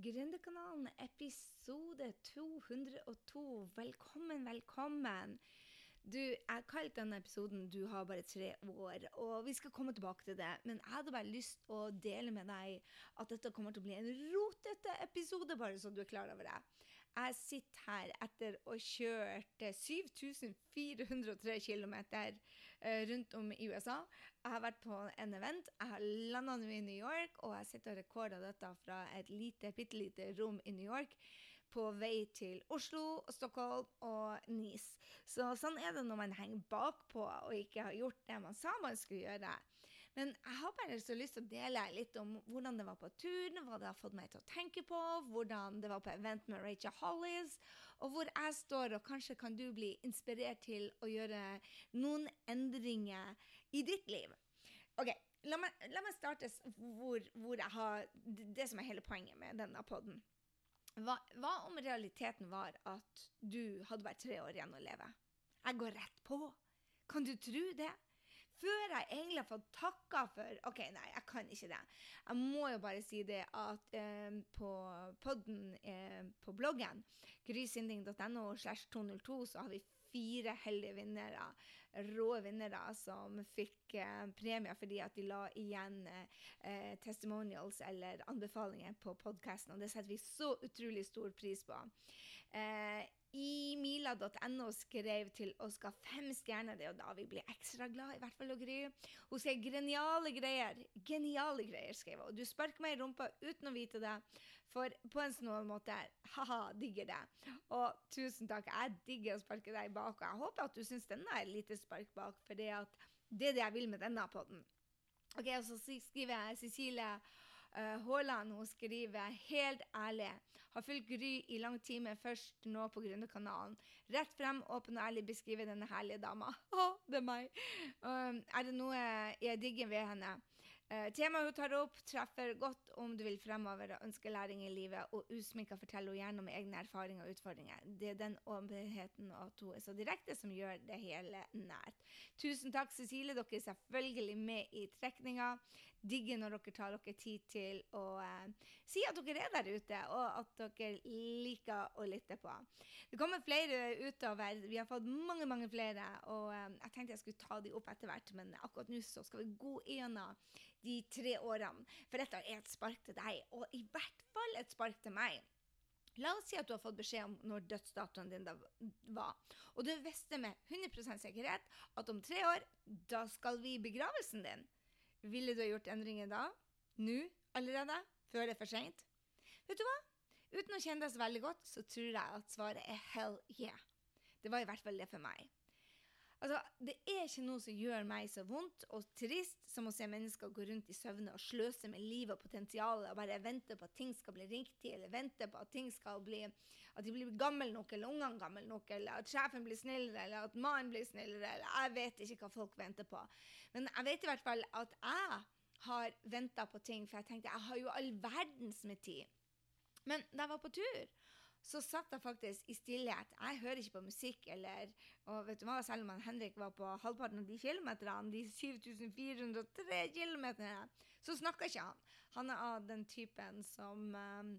Gründerkanalen episode 202. Velkommen, velkommen. Du, jeg kalte denne episoden 'Du har bare tre år', og vi skal komme tilbake til det. Men jeg hadde bare lyst å dele med deg at dette kommer til å bli en rotete episode, bare så du er klar over det. Jeg sitter her etter å ha kjørt 7403 km rundt om i USA. Jeg har vært på en event, jeg har landa nå i New York, og jeg sitter og rekorder dette fra et lite, bitte lite rom i New York på vei til Oslo, Stockholm og Nice. Så sånn er det når man henger bakpå og ikke har gjort det man sa man skulle gjøre. Men jeg har bare så lyst til å dele litt om hvordan det var på turen, hva det har fått meg til å tenke på, hvordan det var på event med Rachel Hollis, og hvor jeg står, og kanskje kan du bli inspirert til å gjøre noen endringer i ditt liv. OK. La meg, la meg starte hvor, hvor, jeg har det som er hele poenget med denne poden. Hva, hva, om realiteten var at du hadde bare tre år igjen å leve? Jeg går rett på. Kan du tro det? Før jeg egentlig har fått takka for OK, nei, jeg kan ikke det. Jeg må jo bare si det at eh, på podden eh, på bloggen, grysynding.no slash 202, så har vi fire heldige vinnere, rå vinnere, som fikk eh, premier fordi at de la igjen eh, testimonials eller anbefalinger på podkasten, og det setter vi så utrolig stor pris på. Eh, i mila.no skrev til oss ga fem stjerner. Det er jo da vi blir ekstra glad, i hvert fall og Gry. Hun sier geniale greier. Geniale greier, skrev hun. Du sparker meg i rumpa uten å vite det, for på en sånn måte ha-ha, digger det. Og tusen takk, jeg digger å sparke deg bak, og jeg håper at du syns denne er et lite spark bak, for det, er det jeg vil med denne podden. Ok, og Så skriver jeg Cecilie Haaland hun skriver helt ærlig. Har fulgt Gry i lang tid, men først nå på Grønnekanalen. Rett frem, åpen og ærlig beskriver denne herlige dama. Å, det er meg. Um, er det noe jeg digger ved henne? Uh, temaet hun tar opp, treffer godt om du vil fremover og ønsker læring i livet, og usminka forteller hun gjerne om egne erfaringer og utfordringer. Det er den åpenheten og at hun er så direkte, som gjør det hele nært. Tusen takk, Cecilie. Dere er selvfølgelig med i trekninga. Digger når dere tar dere tid til å eh, si at dere er der ute, og at dere liker å lytte på. Det kommer flere utover. Vi har fått mange, mange flere, og eh, jeg tenkte jeg skulle ta de opp etter hvert, men akkurat nå så skal vi gå gjennom de tre årene. For dette er et spark til deg, og i hvert fall et spark til meg. La oss si at du har fått beskjed om når dødsdatoen din var, og du visste med 100% sikkerhet at om tre år, da skal vi i begravelsen din. Ville du ha gjort endringer da? Nå? Allerede? Før det er for seint? Vet du hva? Uten å kjenne deg så veldig godt, så tror jeg at svaret er hell yeah. Det var i hvert fall det for meg. Altså, Det er ikke noe som gjør meg så vondt og trist som å se mennesker gå rundt i søvne og sløse med livet og potensialet og bare vente på at ting skal bli riktig, eller vente på at ting skal bli at de blir gamle nok, eller ungene gamle nok, eller at sjefen blir snillere, eller at mannen blir snillere, eller jeg vet ikke hva folk venter på. Men jeg vet i hvert fall at jeg har venta på ting, for jeg tenkte jeg har jo all verdens med tid. Men da jeg var på tur så satt jeg faktisk i stillhet. Jeg hører ikke på musikk eller og vet du hva, Selv om Henrik var på halvparten av de kilometerne, de 7403 kilometerne, så snakker ikke han. Han er av den typen som, um,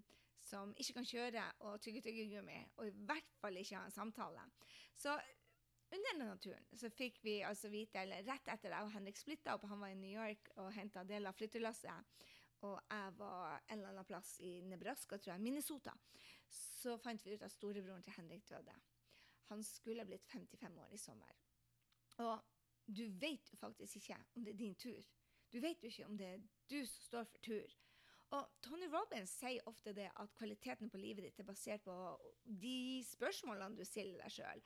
som ikke kan kjøre og tygge tyggegummi, og i hvert fall ikke ha en samtale. Så under denne turen så fikk vi altså vite, eller rett etter at Henrik splitta opp, han var i New York og henta deler av flyttelasset, og jeg var en eller annen plass i Nebraska, tror jeg, Minnesota, så fant vi ut at storebroren til Henrik døde. Han skulle blitt 55 år i sommer. Og du vet jo faktisk ikke om det er din tur. Du vet jo ikke om det er du som står for tur. Og Tony Robins sier ofte det at kvaliteten på livet ditt er basert på de spørsmålene du stiller deg sjøl.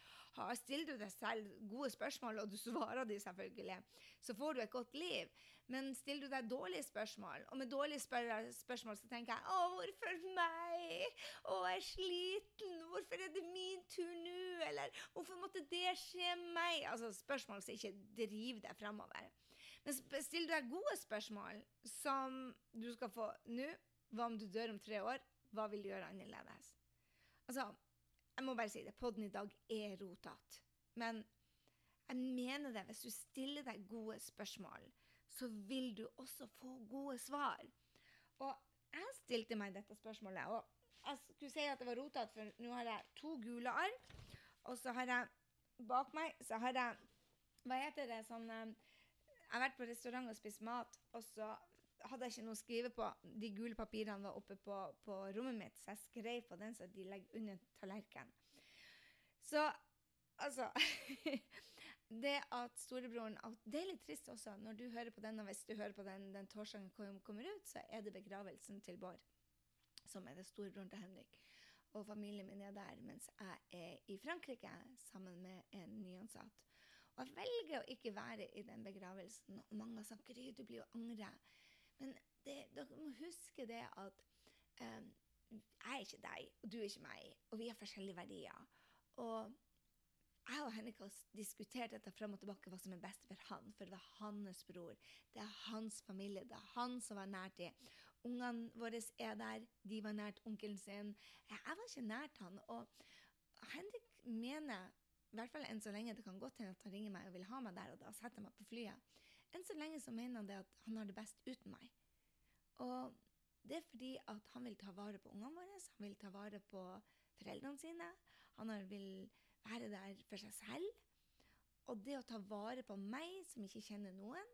Stiller du deg selv gode spørsmål, og du svarer de selvfølgelig, så får du et godt liv. Men stiller du deg dårlige spørsmål, og med dårlige spør spørsmål så tenker jeg 'Å, hvorfor meg? Å, jeg er sliten. Hvorfor er det min tur nå?' Eller 'Hvorfor måtte det skje meg?' Altså spørsmål som ikke driver deg framover. Men stiller du deg gode spørsmål, som du skal få nå Hva om du dør om tre år? Hva vil du gjøre annerledes? Altså, jeg må bare si det. Podden i dag er rotete. Men jeg mener det. Hvis du stiller deg gode spørsmål, så vil du også få gode svar. Og jeg stilte meg dette spørsmålet, og jeg skulle si at det var rotete, for nå har jeg to gule arr. og så har jeg bak meg så har jeg Hva heter det sånn eh, Jeg har vært på restaurant og spist mat, og så hadde jeg ikke noe å skrive på. De gule papirene var oppe på, på rommet mitt, så jeg skrev på den så de legger under tallerkenen. Så altså Det at storebroren Det er litt trist også, når du hører på den, og hvis du hører på den den torsdagen kom, kommer ut, så er det begravelsen til Bård, som er det storebroren til Henrik. Og familien min er der, mens jeg er i Frankrike sammen med en nyansatt. Og jeg velger å ikke være i den begravelsen. Og mange har sagt Gry, du blir jo angre. Men det, dere må huske det at um, jeg er ikke deg, og du er ikke meg, og vi har forskjellige verdier. Og jeg og Henrik har diskutert dette frem og tilbake hva som er best for han, for det var hans bror. Det er hans familie. Det er han som var nært dem. Ungene våre er der. De var nært onkelen sin. Jeg var ikke nært han. Og Henrik mener, i hvert fall enn så lenge, det kan godt hende at han ringer meg og vil ha meg der, og da setter meg på flyet. Enn så lenge så mener han det at han har det best uten meg. Og det er fordi at han vil ta vare på ungene våre, han vil ta vare på foreldrene sine. Han vil være der for seg selv. Og det å ta vare på meg, som ikke kjenner noen,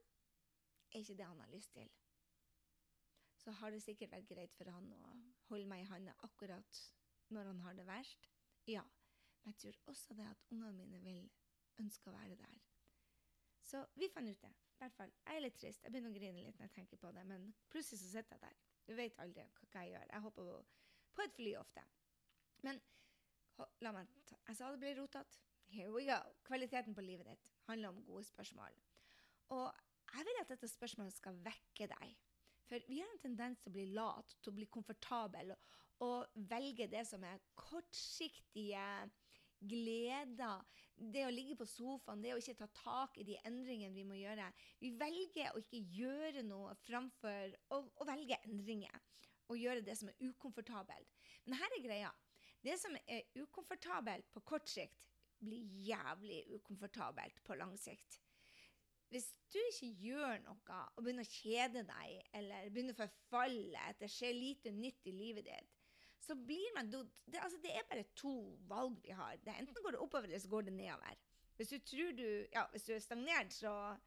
er ikke det han har lyst til. Så har det sikkert vært greit for han å holde meg i handa akkurat når han har det verst. Ja, men jeg tror også det at ungene mine vil ønske å være der. Så vi fant ut det. I hvert fall. Jeg er litt trist. Jeg begynner å grine litt når jeg tenker på det, men plutselig så sitter jeg der. Du vet aldri hva jeg gjør. Jeg hopper på et fly ofte. Men La meg ta Jeg sa det ble rotete. Here we go. Kvaliteten på livet ditt handler om gode spørsmål. Og jeg vil at dette spørsmålet skal vekke deg. For vi har en tendens til å bli lat, til å bli komfortabel og, og velge det som er kortsiktige gleder. Det å ligge på sofaen, det å ikke ta tak i de endringene vi må gjøre. Vi velger å ikke gjøre noe framfor å, å velge endringer. Og gjøre det som er ukomfortabelt. Men her er greia. Det som er ukomfortabelt på kort sikt, blir jævlig ukomfortabelt på lang sikt. Hvis du ikke gjør noe og begynner å kjede deg, eller begynner å forfalle, at det skjer lite nytt i livet ditt, så blir man det, altså det er bare to valg vi har. Det enten går det oppover, eller så går det nedover. Hvis du du Ja, hvis du er stagnert, så,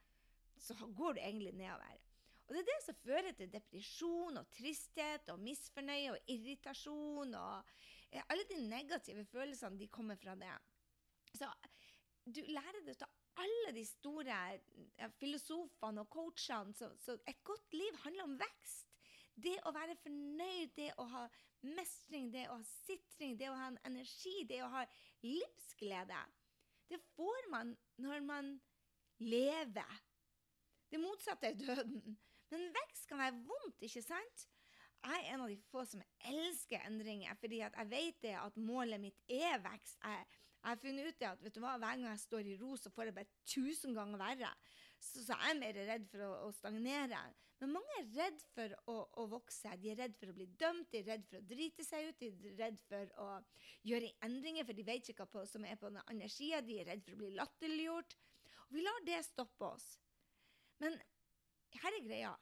så går du egentlig nedover. Og det er det som fører til depresjon og tristhet og misfornøye og irritasjon og Eh, alle de negative følelsene de kommer fra det. Så du lærer det av alle de store filosofene og coachene. Så, så, et godt liv handler om vekst. Det å være fornøyd, det å ha mestring, det å ha sitring, det å ha en energi, det å ha livsglede. Det får man når man lever. Det motsatte er døden. Men vekst kan være vondt, ikke sant? jeg er en av de få som elsker endringer, fordi jeg vet det at målet mitt er vekst. Jeg, jeg har funnet ut det at hver gang jeg står i ro, så får jeg bare tusen ganger verre. Så, så jeg er mer redd for å, å, stagnere. Men mange er redd for å, å, vokse. De er redd for å bli dømt, de er redd for å drite seg ut, de er redd for å gjøre endringer, for de vet ikke hva som er på den andre sida. De er redd for å bli latterliggjort. Og vi lar det stoppe oss. Men her er greia.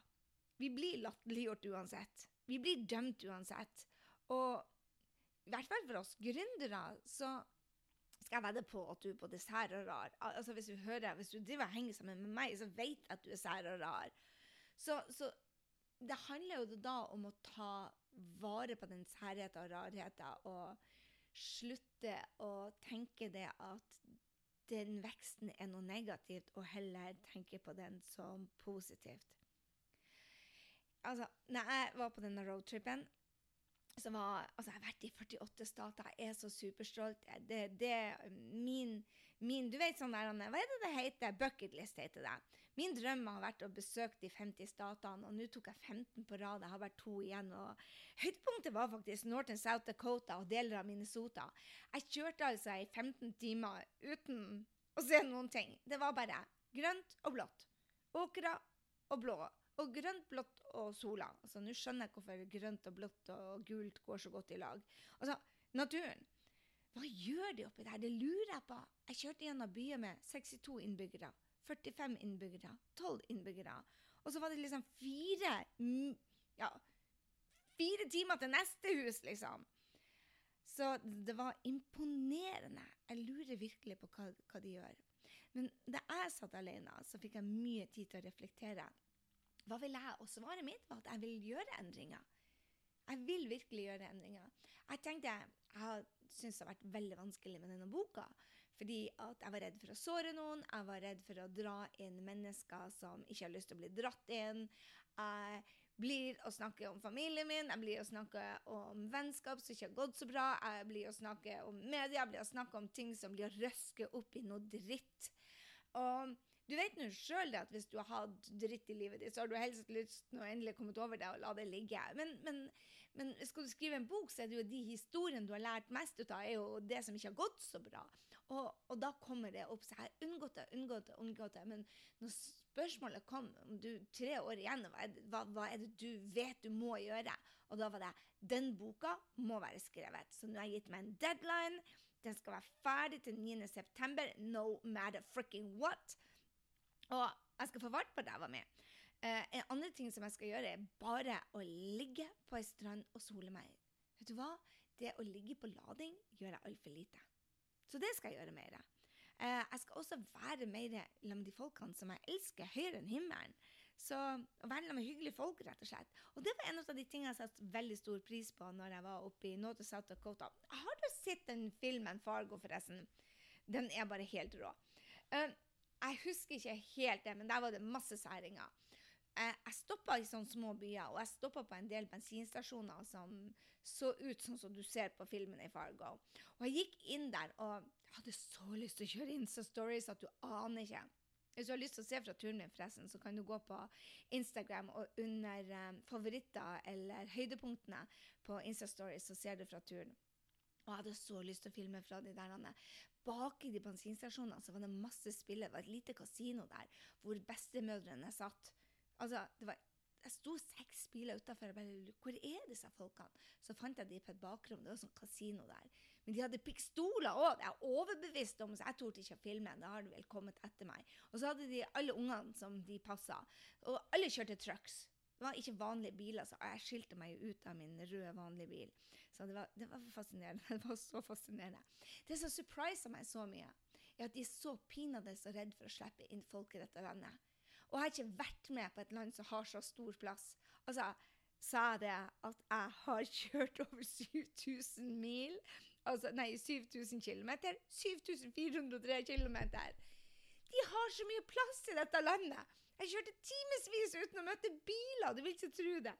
Vi blir latterliggjort uansett. Vi blir dømt uansett. Og i hvert fall for oss gründere så skal jeg vedde på at du er både sær og rar. Altså Hvis du hører, hvis du driver og henger sammen med meg, så vet jeg at du er sær og rar. Så, så det handler jo da om å ta vare på den særheten og rarheten, og slutte å tenke det at den veksten er noe negativt, og heller tenke på den som positivt altså, når jeg var på denne roadtripen som var, altså Jeg har vært i 48 stater, jeg er så superstolt. Det, er min, min, Du vet sånn der, Hva er det det heter? Bucketlist heter det. Min drøm har vært å besøke de 50 statene, og nå tok jeg 15 på rad. Jeg har vært to igjen. og Høydepunktet var faktisk Northern South Dakota og deler av Minnesota. Jeg kjørte altså i 15 timer uten å se noen ting. Det var bare grønt og blått. Åkra og blå og grønt, blått og sola. Altså, Nå skjønner jeg hvorfor grønt og blått og gult går så godt i lag. Altså, naturen. Hva gjør de oppi der? Det lurer jeg på. Jeg kjørte gjennom byer med 62 innbyggere, 45 innbyggere, 12 innbyggere. Og så var det liksom fire ja, fire timer til neste hus, liksom. Så det var imponerende. Jeg lurer virkelig på hva, hva de gjør. Men da jeg satt alene, så fikk jeg mye tid til å reflektere. Hva vil jeg? Og svaret mitt var at jeg vil gjøre endringer. Jeg vil virkelig gjøre endringer. Jeg tenkte jeg syntes det har vært veldig vanskelig med denne boka. Fordi at jeg var redd for å såre noen, jeg var redd for å dra inn mennesker som ikke har lyst til å bli dratt inn. Jeg blir å snakke om familien min, jeg blir å snakke om vennskap som ikke har gått så bra, jeg blir å snakke om media, jeg blir å snakke om ting som blir å røske opp i noe dritt. Og du vet nå sjøl at hvis du har hatt dritt i livet ditt, så har du helst lyst til å endelig kommet over det og la det ligge. Men, men, men, skal du skrive en bok, så er det jo de historiene du har lært mest ut av, er jo det som ikke har gått så bra. Og, og da kommer det opp. Så har unngått det, unngått det, unngått det. Men når spørsmålet kom om du tre år igjen, hva er, det, hva, hva er det du vet du må gjøre? Og da var det den boka må være skrevet. Så nå har jeg gitt meg en deadline. Den skal være ferdig til 9.9. No matter fricking what. Og jeg skal få vart på ræva mi. Uh, en annen ting som jeg skal gjøre, er bare å ligge på ei strand og sole meg. Vet du hva? Det å ligge på lading gjør jeg altfor lite. Så det skal jeg gjøre mer. Uh, jeg skal også være mer sammen med de folkene som jeg elsker høyere enn himmelen. Så å være sammen med hyggelige folk, rett og slett. Og det var en av de tingene jeg satte veldig stor pris på når jeg var oppe i North South Dakota. Har du sett den filmen Fargo, forresten? Den er bare helt rå. Uh, jeg husker ikke helt det, men der var det masse særinger. Jeg, jeg stoppa i sånne små byer, og jeg stoppa på en del bensinstasjoner som så ut sånn som du ser på filmen i Fargo. Og jeg gikk inn der og jeg hadde så lyst til å kjøre Insta-stories at du aner ikke. Hvis du har lyst til å se fra turen min, forresten, så kan du gå på Instagram og under um, favoritter eller høydepunktene på Insta-stories, så ser du fra turen. Og jeg hadde så lyst til å filme fra de der Bak i de bensinstasjonene var det masse spillet. Det var et lite kasino der hvor bestemødrene satt. Altså, det var jeg sto seks biler utafor og bare Hvor er disse folkene? Så fant jeg de på et bakrom. Det var sånn kasino der. Men de hadde pikstoler òg! Det er jeg overbevist om, så jeg torde ikke å filme. Da har de vel kommet etter meg. Og så hadde de alle ungene som de passa. Og alle kjørte trucks. Det var ikke vanlige biler, så jeg skilte meg ut av min røde, vanlige bil. Så det var, det var fascinerende. Det var så fascinerende. Det som surprisa meg så mye, er at de er så pinadø så redd for å slippe inn folk i dette landet. Og jeg har ikke vært med på et land som har så stor plass. Altså, sa jeg det at jeg har kjørt over 7000 mil? Altså, nei, 7000 km. 7403 km. De har så mye plass i dette landet! Jeg kjørte timevis uten å møte biler! Du vil ikke tro det.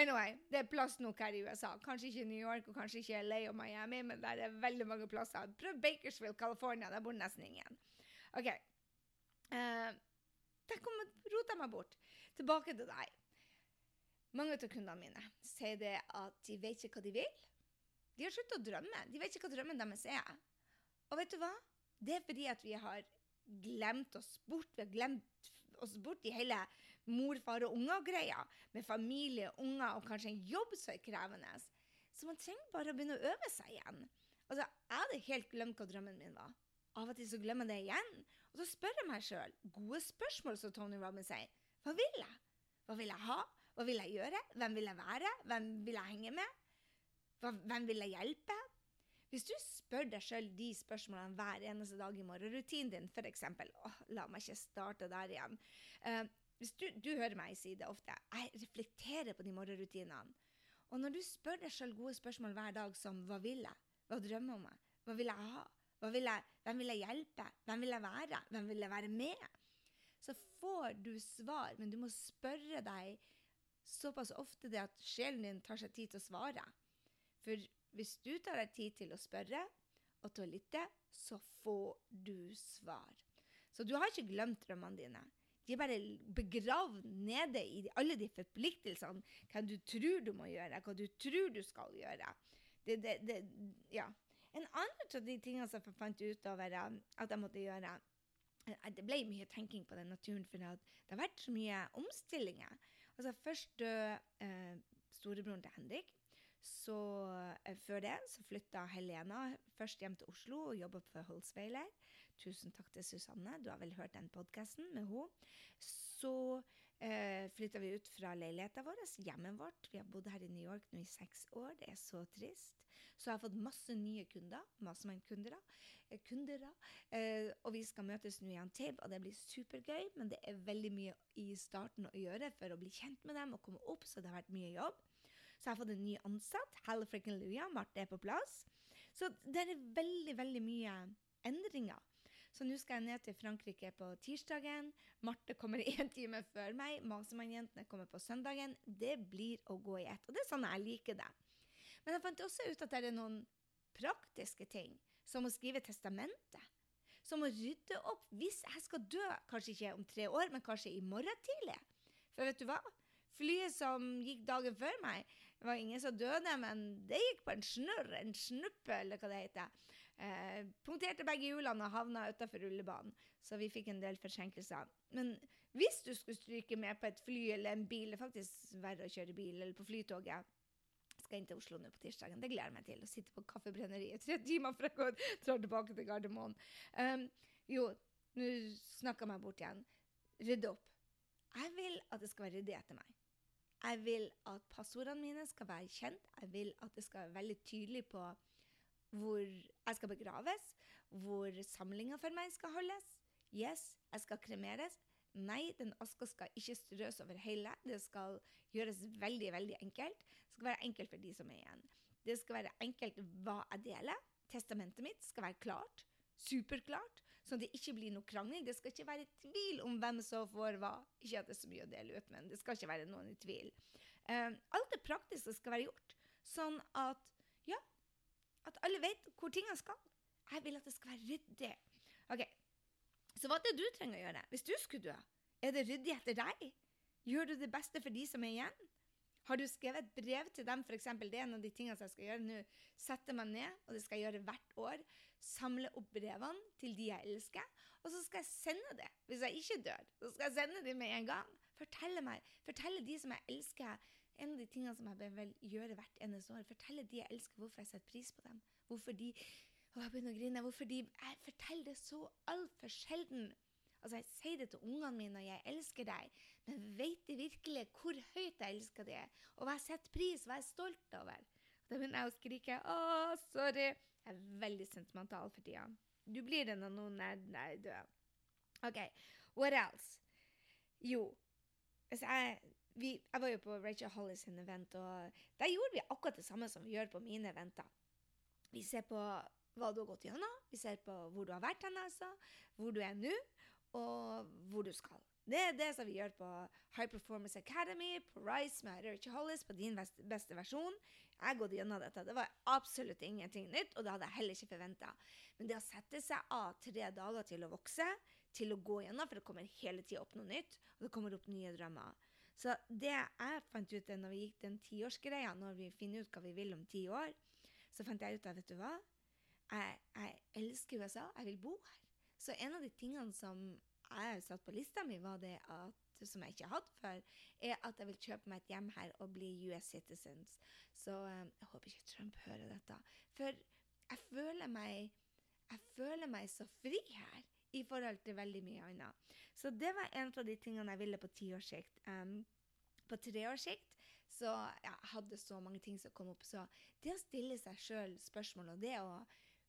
Anyway, det er plass nok her i USA. Kanskje ikke New York og kanskje ikke LA og Miami, men der er veldig mange plasser. Prøv Bakersfield, California. Der bor nesten ingen. OK. Uh, der kom rota meg bort. Tilbake til deg. Mange av kundene mine sier det at de vet ikke hva de vil. De har sluttet å drømme. De vet ikke hva drømmen deres er. Og vet du hva? Det er fordi at vi har glemt oss bort. Vi har glemt oss bort i hele mor, far og unger-greia, med familie, unger og kanskje en jobb som er krevende. Så man trenger bare å begynne å øve seg igjen. Altså, Jeg hadde helt glemt hva drømmen min var. Av og til så glemmer jeg det igjen. Og så spør jeg meg sjøl gode spørsmål, som Tony Robin sier. Hva vil jeg? Hva vil jeg ha? Hva vil jeg gjøre? Hvem vil jeg være? Hvem vil jeg henge med? Hvem vil jeg hjelpe? Hvis du spør deg sjøl de spørsmålene hver eneste dag i morgenrutinen din, f.eks. Åh, la meg ikke starte der igjen. Uh, hvis du, du, hører meg si det ofte, jeg reflekterer på de morgenrutinene. Og når du spør deg sjøl gode spørsmål hver dag som hva vil jeg, hva drømmer om meg, hva vil jeg ha, vil jeg, hvem vil jeg hjelpe, hvem vil jeg være, hvem vil jeg være med, så får du svar, men du må spørre deg såpass ofte det at sjelen din tar seg tid til å svare. For hvis du tar deg tid til å spørre og til å lytte, så får du svar. Så du har ikke glemt drømmene dine. De er bare begravd nede i alle de forpliktelsene. Hva du tror du må gjøre, hva du tror du skal gjøre. Det, det, det, ja. En annen av de tingene som jeg fant ut over at jeg måtte gjøre Det ble mye tenking på den naturen, for det har vært så mye omstillinger. Altså Først døde eh, storebroren til Henrik. Så eh, før det så flytta Helena først hjem til Oslo og jobba for Holsweiler. Tusen takk til Susanne, du har vel hørt den podkasten med henne. Så eh, flytta vi ut fra leiligheten vår, hjemmet vårt. Vi har bodd her i New York nå i seks år. Det er så trist. Så jeg har fått masse nye kunder. Masse mange kunder. Eh, kunder eh, og vi skal møtes nå i til, og det blir supergøy. Men det er veldig mye i starten å gjøre for å bli kjent med dem og komme opp, så det har vært mye jobb. Så jeg har fått en ny ansatt. Hallelujah, Marte er på plass. Så det er veldig, veldig mye endringer. Så nå skal jeg ned til Frankrike på tirsdagen. Marte kommer én time før meg. Masemannjentene kommer på søndagen. Det blir å gå i ett. Og det er sånn jeg liker det. Men jeg fant også ut at det er noen praktiske ting, som å skrive testamentet. Som å rydde opp hvis jeg skal dø, kanskje ikke om tre år, men kanskje i morgen tidlig. For vet du hva? Flyet som gikk dagen før meg, det var ingen som døde, men det gikk på en snørr, en snuppe, eller hva det heter. Eh, punkterte begge hjulene og havna utafor rullebanen, så vi fikk en del forsinkelser. Men hvis du skulle stryke med på et fly eller en bil, det er faktisk verre å kjøre bil, eller på flytoget skal inn til Oslo nå på tirsdagen. Det gleder jeg meg til. Å sitte på Kaffebrenneriet tre timer før jeg drar tilbake til Gardermoen. Um, jo, nå snakka jeg meg bort igjen. Rydde opp. Jeg vil at det skal være ryddig etter meg. Jeg vil at passordene mine skal være kjent. Jeg vil at det skal være veldig tydelig på hvor jeg skal begraves, hvor samlinga for meg skal holdes. Yes, jeg skal kremeres. Nei, den aska skal ikke strøs over hele. Det skal gjøres veldig, veldig enkelt. Det skal være enkelt for de som er igjen. Det skal være enkelt hva jeg deler. Testamentet mitt skal være klart. Superklart. Så det ikke blir noe krangling. Det skal ikke være tvil om hvem som får hva. Ikke at det er så mye å dele ut, men det skal ikke være noen i tvil. Um, alt det praktiske skal være gjort, sånn at at alle vet hvor tingene skal. Jeg vil at det skal være ryddig. Ok, Så hva er det du trenger å gjøre hvis du skulle dø? Er det ryddig etter deg? Gjør du det beste for de som er igjen? Har du skrevet et brev til dem? Eksempel, det er en av de tingene som jeg skal gjøre nå. Sette meg ned, og det skal jeg gjøre hvert år. Samle opp brevene til de jeg elsker. Og så skal jeg sende det hvis jeg ikke dør. Så skal jeg sende dem med en gang. Fortelle meg, fortelle de som jeg elsker, en av de tingene som jeg vil gjøre hvert eneste år, fortelle de jeg elsker, hvorfor jeg setter pris på dem. Hvorfor de og jeg begynner å grine. Hvorfor de Jeg forteller det så altfor sjelden. Altså, Jeg sier det til ungene mine, og jeg elsker deg, men vet de virkelig hvor høyt jeg elsker deg, og hva jeg setter pris, hva jeg er stolt over? Da begynner jeg å skrike 'Å, sorry'. Jeg er veldig sentimental for tida. Du blir det når noen er, er død. OK, what else? Jo, altså jeg vi, jeg var jo på Rachel Hollis event, og der gjorde vi akkurat det samme som vi gjør på mine eventer. Vi ser på hva du har gått gjennom, vi ser på hvor du har vært hen, altså, hvor du er nå, og hvor du skal. Det er det som vi gjør på High Performance Academy, på Rise med Rachel Hollis, på din beste, versjon. Jeg har gått gjennom dette. Det var absolutt ingenting nytt, og det hadde jeg heller ikke forventa. Men det å sette seg av tre dager til å vokse, til å gå gjennom, for det kommer hele tida opp noe nytt, og det kommer opp nye drømmer. Så det jeg fant ut når vi gikk den tiårsgreia, når vi finner ut hva vi vil om ti år, så fant jeg ut at vet du hva, jeg, jeg elsker USA, jeg vil bo her. Så en av de tingene som jeg satt på lista mi, var det at som jeg ikke hadde før, er at jeg vil kjøpe meg et hjem her og bli US citizens. Så um, jeg håper ikke Trump hører dette. For jeg føler meg jeg føler meg så fri her i forhold til veldig mye annet. Så det var en av de tingene jeg ville på tiårssikt. Um, på treårssikt så jeg hadde så mange ting som kom opp. Så det å stille seg sjøl spørsmål, og det å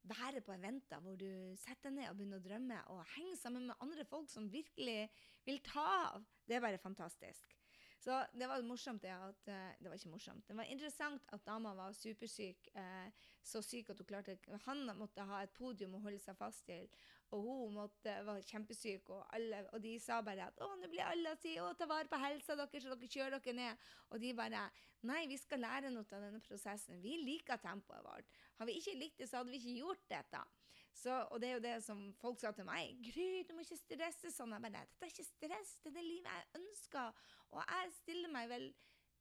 være på eventer hvor du setter deg ned og begynner å drømme, og henge sammen med andre folk som virkelig vil ta av, det er bare fantastisk. Så det var morsomt det at uh, Det var ikke morsomt. Det var interessant at dama var supersyk. Uh, så syk at hun klarte Han måtte ha et podium å holde seg fast til. Og hun måtte, var kjempesyk, og, alle, og de sa bare at å, nå blir alle si å, ta vare på helsa deres, så dere kjører dere ned. Og de bare nei, vi skal lære noe av denne prosessen. Vi liker tempoet vårt. Har vi ikke likt det, så hadde vi ikke gjort dette. Så, og det er jo det som folk sa til meg. 'Gry, du må ikke stresse sånn.' Jeg bare 'Dette er ikke stress, det er det livet jeg ønsker.' Og jeg stiller meg vel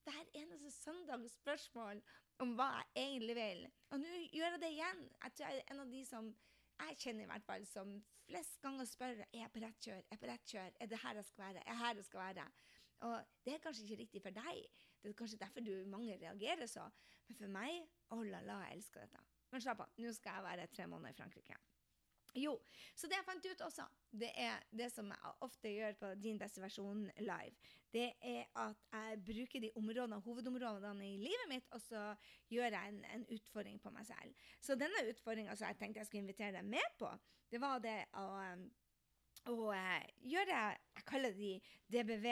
hver eneste søndag spørsmål om hva jeg egentlig vil. Og nå gjør jeg det igjen. Jeg tror jeg er en av de som jeg kjenner i hvert fall som flest ganger spør er jeg på rett kjør, er jeg på rett kjør, er det her jeg skal være, er det her jeg skal være. Og det er kanskje ikke riktig for deg, det er kanskje derfor du mange reagerer så, men for meg, oh la la, jeg elsker dette. Men slapp av, nå skal jeg være tre måneder i Frankrike. Jo, så det jeg fant ut også, det er det som jeg ofte gjør på Din beste versjon live, det er at jeg bruker de områdene, hovedområdene i livet mitt, og så gjør jeg en, en utfordring på meg selv. Så denne utfordringa som jeg tenkte jeg skulle invitere deg med på, det var det å, å eh, gjøre Jeg kaller de DBV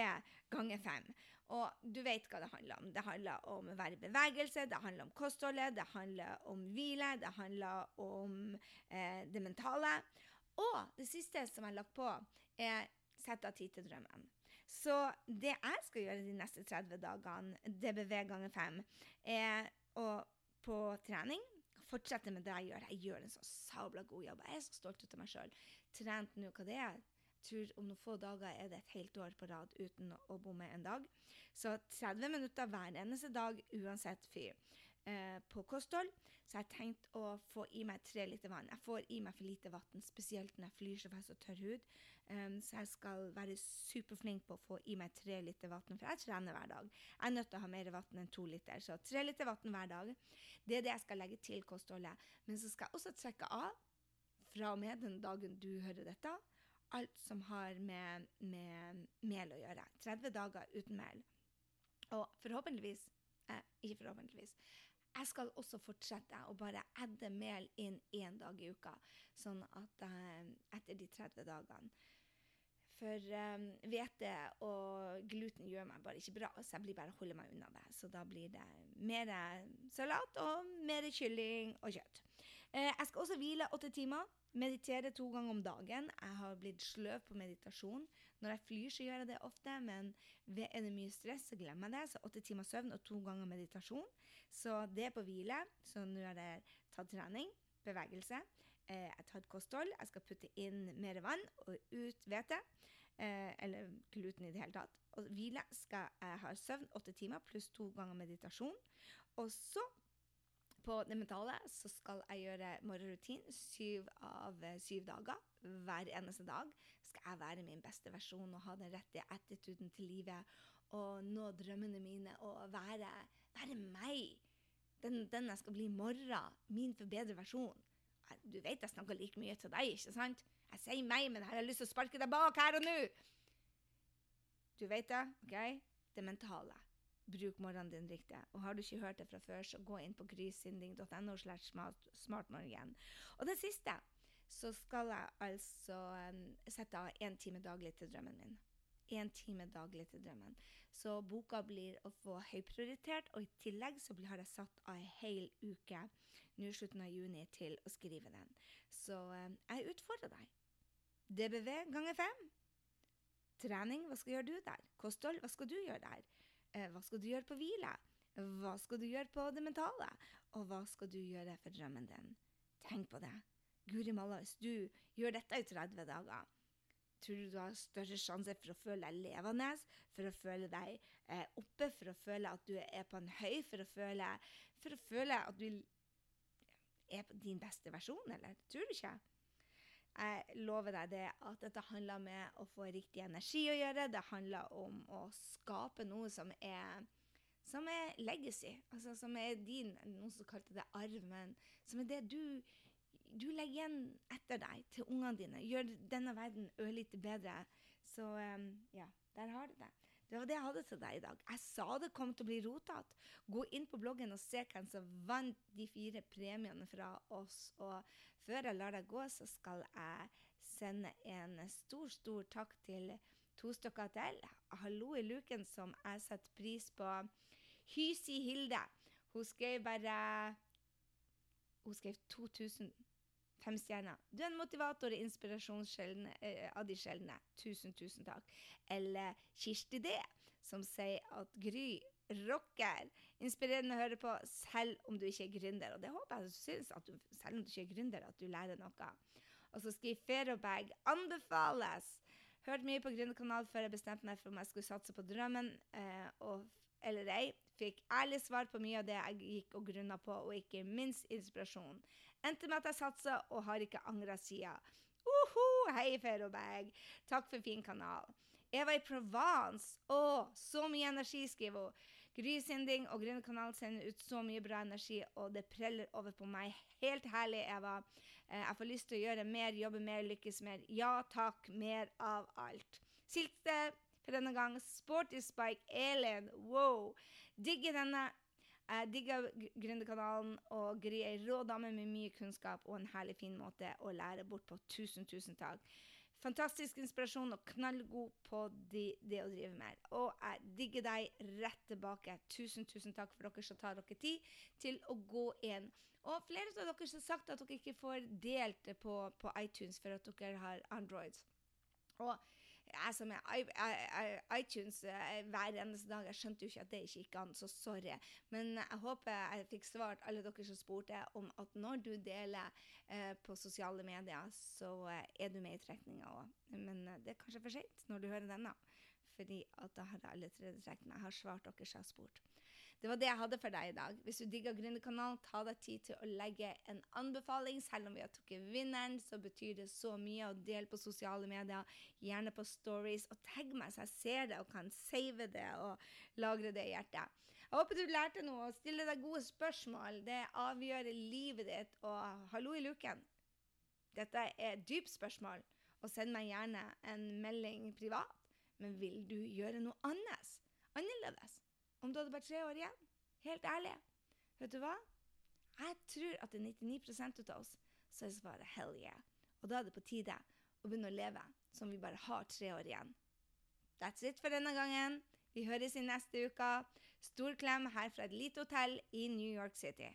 ganger fem. Og du vet hva det handler om. Det handler om å være i bevegelse, det handler om kostholdet, det handler om hvile, det handler om eh, det mentale. Og det siste som jeg har lagt på, er sette av tid til drømmen. Så det jeg skal gjøre de neste 30 dagene, DBV ganger 5, er å på trening fortsette med det jeg gjør. Jeg gjør en så sabla god jobb. Jeg er så stolt av meg sjøl. Trent nå hva det er tror om noen få dager er det et helt år på rad uten å bomme en dag. Så 30 minutter hver eneste dag uansett fyr. Eh, på kosthold så jeg har tenkt å få i meg tre liter vann. Jeg får i meg for lite vann, spesielt når jeg flyr så fast og tørr hud. Um, så jeg skal være superflink på å få i meg tre liter vann, for jeg trener hver dag. Jeg er nødt til å ha mer vann enn to liter, så tre liter vann hver dag. Det er det jeg skal legge til kostholdet. Men så skal jeg også trekke av fra og med den dagen du hører dette alt som har med, med, mel å gjøre. 30 dager uten mel. Og forhåpentligvis eh, Ikke forhåpentligvis. Jeg skal også fortsette å bare edde mel inn én dag i uka, sånn at eh, etter de 30 dagene For um, hvete og gluten gjør meg bare ikke bra, så jeg blir bare holder meg unna det. Så da blir det mer salat og mer kylling og kjøtt. Eh, jeg skal også hvile åtte timer. Meditere to ganger om dagen. Jeg har blitt sløv på meditasjon. Når jeg flyr, så gjør jeg det ofte, men er det mye stress, så glemmer jeg det. Så åtte timer søvn og to ganger meditasjon. Så det er på hvile. Så nå har jeg tatt trening, bevegelse. Eh, jeg tar tatt kosthold. Jeg skal putte inn mer vann og ut hvete. Eh, eller gluten i det hele tatt. Og hvile skal jeg ha søvn åtte timer pluss to ganger meditasjon. Og så på det mentale så skal jeg gjøre morgenrutin syv av eh, syv dager. Hver eneste dag skal jeg være min beste versjon og ha den rette attituden til livet. Og nå drømmene mine og være, være meg. Den, den, jeg skal bli i morgen. Min forbedrede versjon. Du vet jeg snakker like mye til deg, ikke sant? Jeg sier meg, men jeg har lyst til å sparke deg bak her og nå. Du vet det, OK? Det mentale bruk morgenen din riktig. Og har du ikke hørt det fra før, så gå inn på grysynding.no slash smartmorgen. Og den siste, så skal jeg altså um, sette av én time daglig til drømmen min. Én time daglig til drømmen. Så boka blir å få høyprioritert, og i tillegg så har jeg satt av ei hel uke nå slutten av juni til å skrive den. Så um, jeg utfordrer deg. DBV ganger fem. Trening, hva skal gjøre du der? Kosthold, hva skal du gjøre der? Eh, hva skal du gjøre på hvile? Hva skal du gjøre på det mentale? Og hva skal du gjøre for drømmen din? Tenk på det. Guri malla, hvis du gjør dette i 30 dager, tror du du har større sjanse for å føle deg levende, for å føle deg eh, oppe, for å føle at du er på en høy, for å føle, for å føle at du er på din beste versjon, eller? Tror du ikke? Jeg lover deg det at dette handler med å få riktig energi å gjøre. Det handler om å skape noe som er, som er legacy. Altså som er din Noen som kalte det arv, men som er det du, du legger igjen etter deg til ungene dine. Gjør denne verden ørlite bedre. Så um, ja, der har du det. Det var det jeg hadde til deg i dag. Jeg sa det kom til å bli rotete. Gå inn på bloggen og se hvem som vant de fire premiene fra oss. Og før jeg lar deg gå, så skal jeg sende en stor, stor takk til to stykker til. Hallo i luken, som jeg setter pris på. Hysi Hilde. Hun skrev bare Hun skrev 2000 fem stjerner. Du er en motivator og inspirasjon eh, av de sjeldne. Tusen, tusen takk. Eller Kirsti D, som sier at Gry rocker. Inspirerende å høre på, selv om du ikke er gründer. Og det håper jeg du syns, at du, selv om du ikke er gründer, at du lærer noe. Og så skriver Ferobag anbefales. Hørte mye på Gründerkanal før jeg bestemte meg for om jeg skulle satse på drømmen eh, og, eller ei. Fikk ærlig svar på mye av det jeg gikk og grunna på, og ikke minst inspirasjon. Endte med at jeg satsa og har ikke angra sida. Uhu, hei, Ferobag. Takk for fin kanal. Eva i Provence. Å, så mye energi, skriver hun. Grysinding og Grønnekanalen sender ut så mye bra energi, og det preller over på meg. Helt herlig, Eva. Eh, jeg får lyst til å gjøre mer, jobbe mer, lykkes mer. Ja takk, mer av alt. Silte denne gang. Sporty Spike Elin. Wow. Digger denne. Jeg digger Gründerkanalen og Gry ei rå dame med mye kunnskap og en herlig fin måte å lære bort på. Tusen, tusen takk. Fantastisk inspirasjon og knallgod på de, det å drive med. Og jeg digger deg rett tilbake. Tusen, tusen takk for dere som tar dere tid til å gå inn. Og flere av dere har sagt at dere ikke får delt det på, på iTunes for at dere har Android. Og som er iTunes eh, hver eneste dag, jeg skjønte jo ikke at det ikke gikk an, så sorry. Men jeg håper jeg fikk svart alle dere som spurte om at når du deler eh, på sosiale medier, så eh, er du med i trekninga òg. Men det er kanskje for seint når du hører denne. Fordi at da har jeg allerede trukket meg. Jeg har svart dere som har spurt. Det var det jeg hadde for deg i dag. Hvis du digger Gründerkanalen, ta deg tid til å legge en anbefaling. Selv om vi har tatt vinneren, så betyr det så mye å dele på sosiale medier. Gjerne på stories. Og tagg meg så jeg ser det og kan save det og lagre det i hjertet. Jeg håper du lærte noe og stiller deg gode spørsmål. Det avgjør livet ditt. Og hallo i luken. Dette er dypt spørsmål, og send meg gjerne en melding privat. Men vil du gjøre noe annet? Annerledes? Om du hadde bare tre år igjen. Helt ærlig. Vet du hva? Jeg tror at det er 99 av oss så er svaret hell yeah. Og da er det på tide å begynne å leve som vi bare har tre år igjen. That's it for denne gangen. Vi høres i neste uke. Stor klem her fra et lite hotell i New York City.